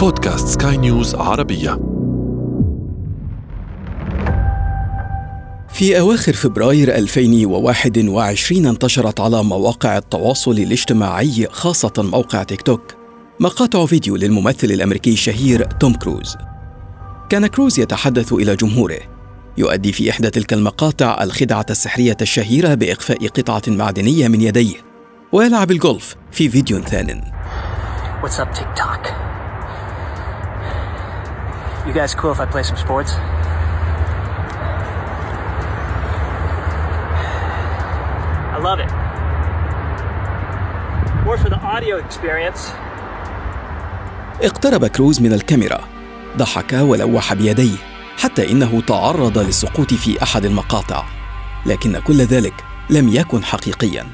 بودكاست سكاي نيوز عربية. في أواخر فبراير 2021 انتشرت على مواقع التواصل الاجتماعي خاصة موقع تيك توك مقاطع فيديو للممثل الأمريكي الشهير توم كروز. كان كروز يتحدث إلى جمهوره. يؤدي في إحدى تلك المقاطع الخدعة السحرية الشهيرة بإخفاء قطعة معدنية من يديه ويلعب الجولف في فيديو ثان. What's up, TikTok? You guys cool if I play some sports? I love it. More for the audio experience. اقترب كروز من الكاميرا ضحك ولوح بيديه حتى إنه تعرض للسقوط في أحد المقاطع لكن كل ذلك لم يكن حقيقيا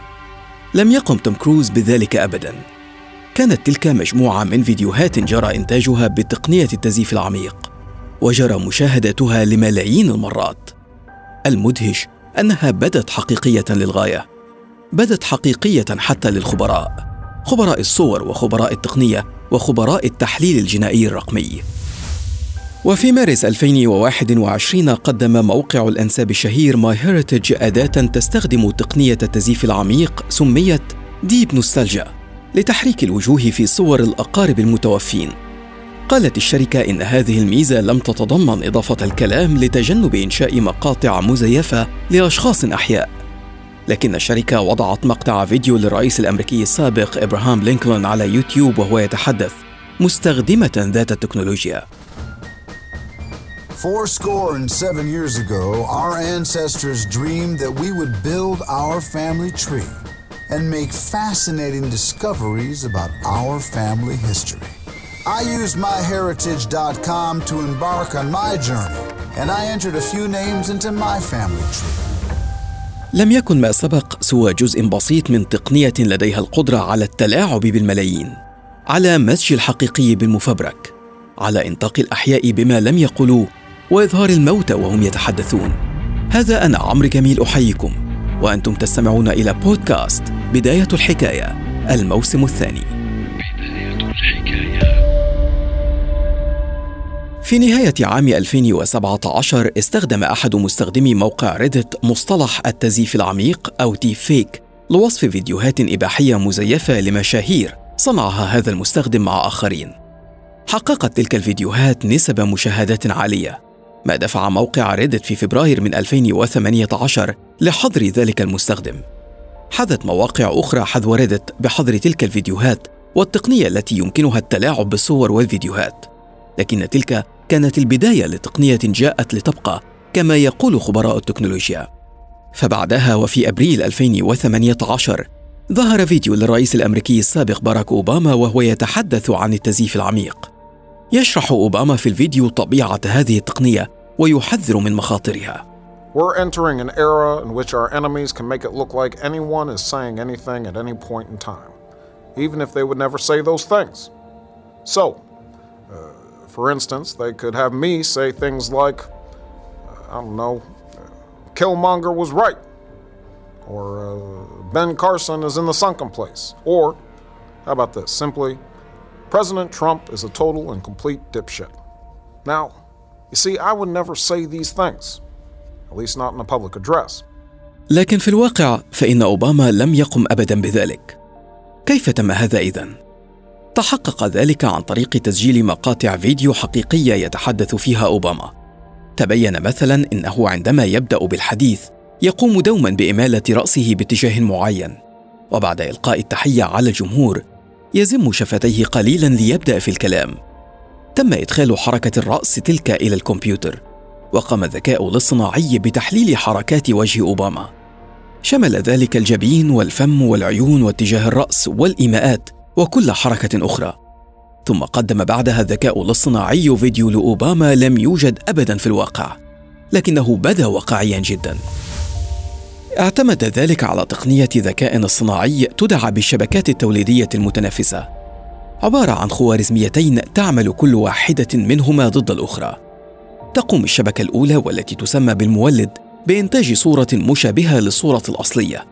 لم يقم توم كروز بذلك ابدا كانت تلك مجموعة من فيديوهات جرى إنتاجها بتقنيه التزييف العميق وجرى مشاهدتها لملايين المرات. المدهش أنها بدت حقيقية للغاية بدت حقيقية حتى للخبراء خبراء الصور وخبراء التقنية وخبراء التحليل الجنائي الرقمي. وفي مارس 2021 قدم موقع الأنساب الشهير MyHeritage أداة تستخدم تقنية التزييف العميق سميت Deep Nostalgia لتحريك الوجوه في صور الأقارب المتوفين. قالت الشركة إن هذه الميزة لم تتضمن إضافة الكلام لتجنب إنشاء مقاطع مزيفة لأشخاص أحياء. لكن الشركة وضعت مقطع فيديو للرئيس الأمريكي السابق إبراهام لينكولن على يوتيوب وهو يتحدث مستخدمة ذات التكنولوجيا. Four score and seven years ago, our ancestors dreamed that we would build our family tree. And make fascinating discoveries about our family history. I used myheritage.com to embark on my journey, and I entered a few names into my family tree. لم يكن ما سبق سوى جزء بسيط من تقنية لديها القدرة على التلاعب بالملايين، على مزج الحقيقي بالمفبرك، على إنطاق الأحياء بما لم يقولوه وإظهار الموتى وهم يتحدثون. هذا أنا عمرو جميل أحييكم، وأنتم تستمعون إلى بودكاست بداية الحكاية الموسم الثاني. بداية الحكاية في نهاية عام 2017 استخدم أحد مستخدمي موقع ريدت مصطلح التزييف العميق أو ديب فيك لوصف فيديوهات إباحية مزيفة لمشاهير صنعها هذا المستخدم مع آخرين. حققت تلك الفيديوهات نسب مشاهدات عالية، ما دفع موقع ريدت في فبراير من 2018 لحظر ذلك المستخدم. حذت مواقع أخرى حذو ريدت بحظر تلك الفيديوهات والتقنية التي يمكنها التلاعب بالصور والفيديوهات. لكن تلك كانت البداية لتقنية جاءت لتبقى كما يقول خبراء التكنولوجيا. فبعدها وفي أبريل 2018 ظهر فيديو للرئيس الأمريكي السابق باراك أوباما وهو يتحدث عن التزييف العميق. يشرح أوباما في الفيديو طبيعة هذه التقنية ويحذر من مخاطرها. We're entering an era in which our enemies can make it look like anyone is saying anything at any point in time, even if they would never say those things. So, For instance, they could have me say things like, uh, I don't know, Killmonger was right, or uh, Ben Carson is in the sunken place, or how about this? Simply, President Trump is a total and complete dipshit. Now, you see, I would never say these things, لكن في الواقع فإن أوباما لم يقم أبدا بذلك. كيف تم هذا إذن؟ تحقق ذلك عن طريق تسجيل مقاطع فيديو حقيقية يتحدث فيها أوباما. تبين مثلا إنه عندما يبدأ بالحديث يقوم دوما بإمالة رأسه باتجاه معين. وبعد إلقاء التحية على الجمهور يزم شفتيه قليلا ليبدأ في الكلام. تم إدخال حركة الرأس تلك إلى الكمبيوتر. وقام الذكاء الاصطناعي بتحليل حركات وجه أوباما. شمل ذلك الجبين والفم والعيون واتجاه الرأس والإيماءات وكل حركة أخرى. ثم قدم بعدها الذكاء الاصطناعي فيديو لأوباما لم يوجد أبدا في الواقع لكنه بدا واقعيا جدا. اعتمد ذلك على تقنية ذكاء اصطناعي تدعى بالشبكات التوليدية المتنافسة. عبارة عن خوارزميتين تعمل كل واحدة منهما ضد الأخرى. تقوم الشبكة الأولى والتي تسمى بالمولد بإنتاج صورة مشابهة للصورة الأصلية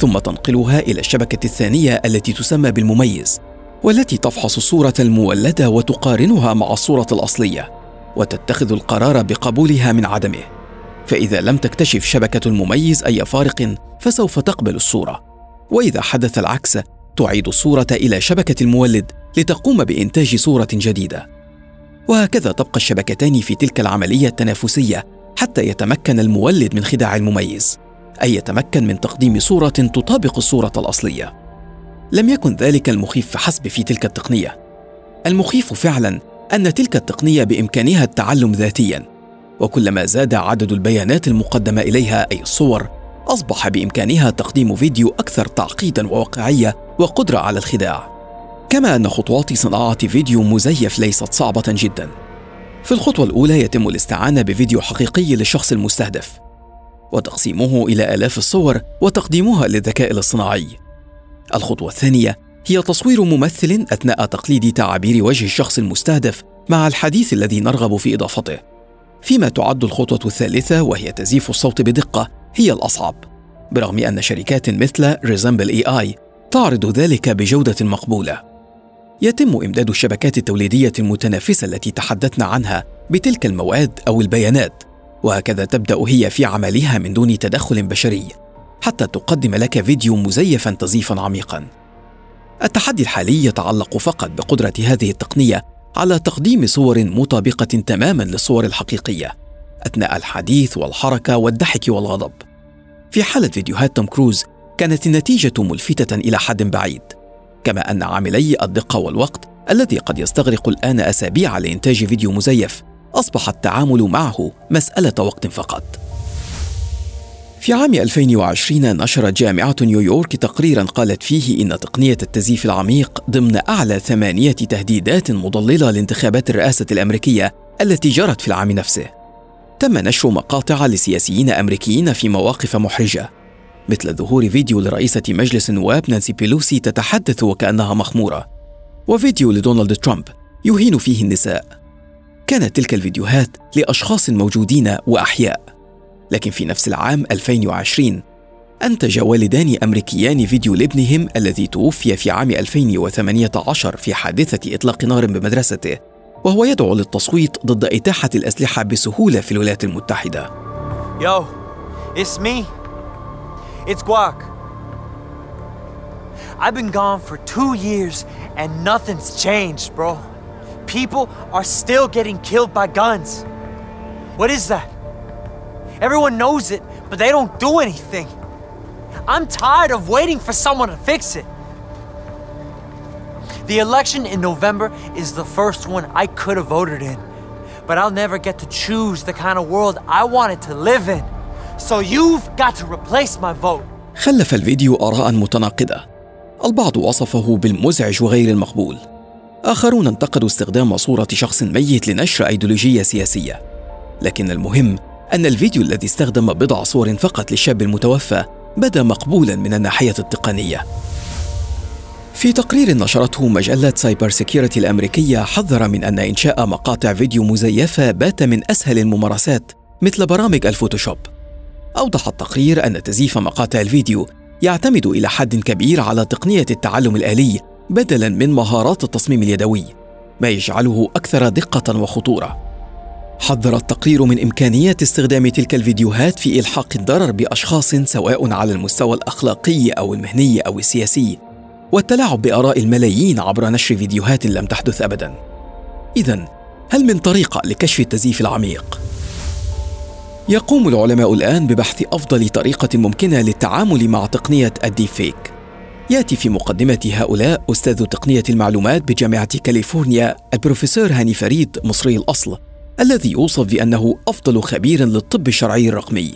ثم تنقلها إلى الشبكة الثانية التي تسمى بالمميز والتي تفحص الصورة المولدة وتقارنها مع الصورة الأصلية وتتخذ القرار بقبولها من عدمه. فإذا لم تكتشف شبكة المميز أي فارق فسوف تقبل الصورة. وإذا حدث العكس تعيد الصورة إلى شبكة المولد لتقوم بإنتاج صورة جديدة. وهكذا تبقى الشبكتان في تلك العملية التنافسية حتى يتمكن المولد من خداع المميز أي يتمكن من تقديم صورة تطابق الصورة الأصلية. لم يكن ذلك المخيف فحسب في تلك التقنية. المخيف فعلا أن تلك التقنية بإمكانها التعلم ذاتيا وكلما زاد عدد البيانات المقدمة إليها أي الصور أصبح بإمكانها تقديم فيديو أكثر تعقيدا وواقعية وقدرة على الخداع. كما أن خطوات صناعة فيديو مزيف ليست صعبة جدا. في الخطوة الأولى يتم الاستعانة بفيديو حقيقي للشخص المستهدف وتقسيمه إلى آلاف الصور وتقديمها للذكاء الاصطناعي. الخطوة الثانية هي تصوير ممثل أثناء تقليد تعابير وجه الشخص المستهدف مع الحديث الذي نرغب في إضافته. فيما تعد الخطوة الثالثة وهي تزييف الصوت بدقة هي الأصعب. برغم أن شركات مثل Resemble AI تعرض ذلك بجودة مقبولة. يتم إمداد الشبكات التوليدية المتنافسة التي تحدثنا عنها بتلك المواد أو البيانات وهكذا تبدأ هي في عملها من دون تدخل بشري حتى تقدم لك فيديو مزيفا تزييفا عميقا التحدي الحالي يتعلق فقط بقدرة هذه التقنية على تقديم صور مطابقة تماما للصور الحقيقية أثناء الحديث والحركة والضحك والغضب. في حالة فيديوهات توم كروز كانت النتيجة ملفتة إلى حد بعيد، كما أن عاملي الدقة والوقت الذي قد يستغرق الآن أسابيع لإنتاج فيديو مزيف أصبح التعامل معه مسألة وقت فقط. في عام 2020 نشرت جامعة نيويورك تقريرا قالت فيه إن تقنية التزييف العميق ضمن أعلى ثمانية تهديدات مضللة لانتخابات الرئاسة الأمريكية التي جرت في العام نفسه. تم نشر مقاطع لسياسيين أمريكيين في مواقف محرجة مثل ظهور فيديو لرئيسة مجلس النواب نانسي بيلوسي تتحدث وكأنها مخمورة. وفيديو لدونالد ترامب يهين فيه النساء. كانت تلك الفيديوهات لأشخاص موجودين وأحياء. لكن في نفس العام 2020 أنتج والدان أمريكيان فيديو لابنهم الذي توفي في عام 2018 في حادثة إطلاق نار بمدرسته وهو يدعو للتصويت ضد إتاحة الأسلحة بسهولة في الولايات المتحدة. Yo, it's me. It's Guac. I've been gone for two years and nothing's changed, bro. People are still getting killed by guns. What is that? Everyone knows it, but they don't do anything. I'm tired of waiting for someone to fix it. The election in November is the first one I could have voted in, but I'll never get to choose the kind of world I wanted to live in. So you've got to replace my vote. خلف الفيديو آراء متناقضة. البعض وصفه بالمزعج وغير المقبول. آخرون انتقدوا استخدام صورة شخص ميت لنشر أيديولوجية سياسية. لكن المهم أن الفيديو الذي استخدم بضع صور فقط للشاب المتوفى بدا مقبولا من الناحية التقنية. في تقرير نشرته مجلة Cyber Security الأمريكية حذر من أن إنشاء مقاطع فيديو مزيفة بات من أسهل الممارسات مثل برامج ال Photoshop. أوضح التقرير أن تزييف مقاطع الفيديو يعتمد إلى حد كبير على تقنية التعلم الآلي بدلا من مهارات التصميم اليدوي ما يجعله أكثر دقة وخطورة حذر التقرير من إمكانية استخدام تلك الفيديوهات في إلحاق الضرر بأشخاص سواء على المستوى الأخلاقي أو المهني أو السياسي والتلاعب بآراء الملايين عبر نشر فيديوهات لم تحدث أبدا إذا هل من طريقة لكشف التزييف العميق؟ يقوم العلماء الآن ببحث أفضل طريقة ممكنة للتعامل مع تقنية الديب يأتي في مقدمة هؤلاء أستاذ تقنية المعلومات بجامعة كاليفورنيا البروفيسور هاني فريد مصري الأصل الذي يوصف بأنه أفضل خبير للطب الشرعي الرقمي.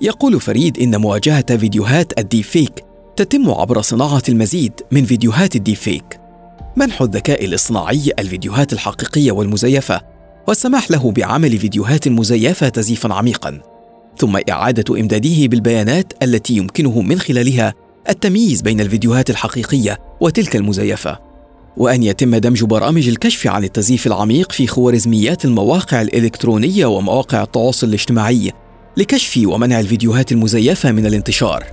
يقول فريد إن مواجهة فيديوهات ال deepfake تتم عبر صناعة المزيد من فيديوهات ال deepfake منح الذكاء الاصطناعي الفيديوهات الحقيقية والمزيفة والسماح له بعمل فيديوهات مزيفة تزييفا عميقا ثم إعادة إمداده بالبيانات التي يمكنه من خلالها التمييز بين الفيديوهات الحقيقية وتلك المزيفة. وأن يتم دمج برامج الكشف عن التزييف العميق في خوارزميات المواقع الإلكترونية ومواقع التواصل الاجتماعي لكشف ومنع الفيديوهات المزيفة من الانتشار.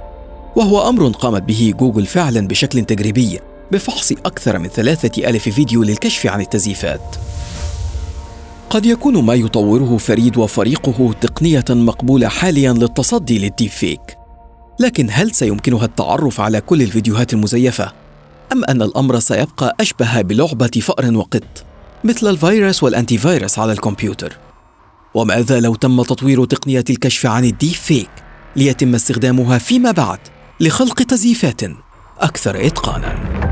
وهو أمر قامت به جوجل فعلا بشكل تجريبي بفحص أكثر من ثلاثة ألف فيديو للكشف عن التزييفات. قد يكون ما يطوره فريد وفريقه تقنية مقبولة حاليا للتصدي للديب فيك لكن هل سيمكنها التعرف على كل الفيديوهات المزيفة؟ أم أن الأمر سيبقى أشبه بلعبة فأر وقط مثل الفيروس والأنتي فيروس على الكمبيوتر؟ وماذا لو تم تطوير تقنية الكشف عن الديب فيك ليتم استخدامها فيما بعد لخلق تزييفات أكثر إتقاناً؟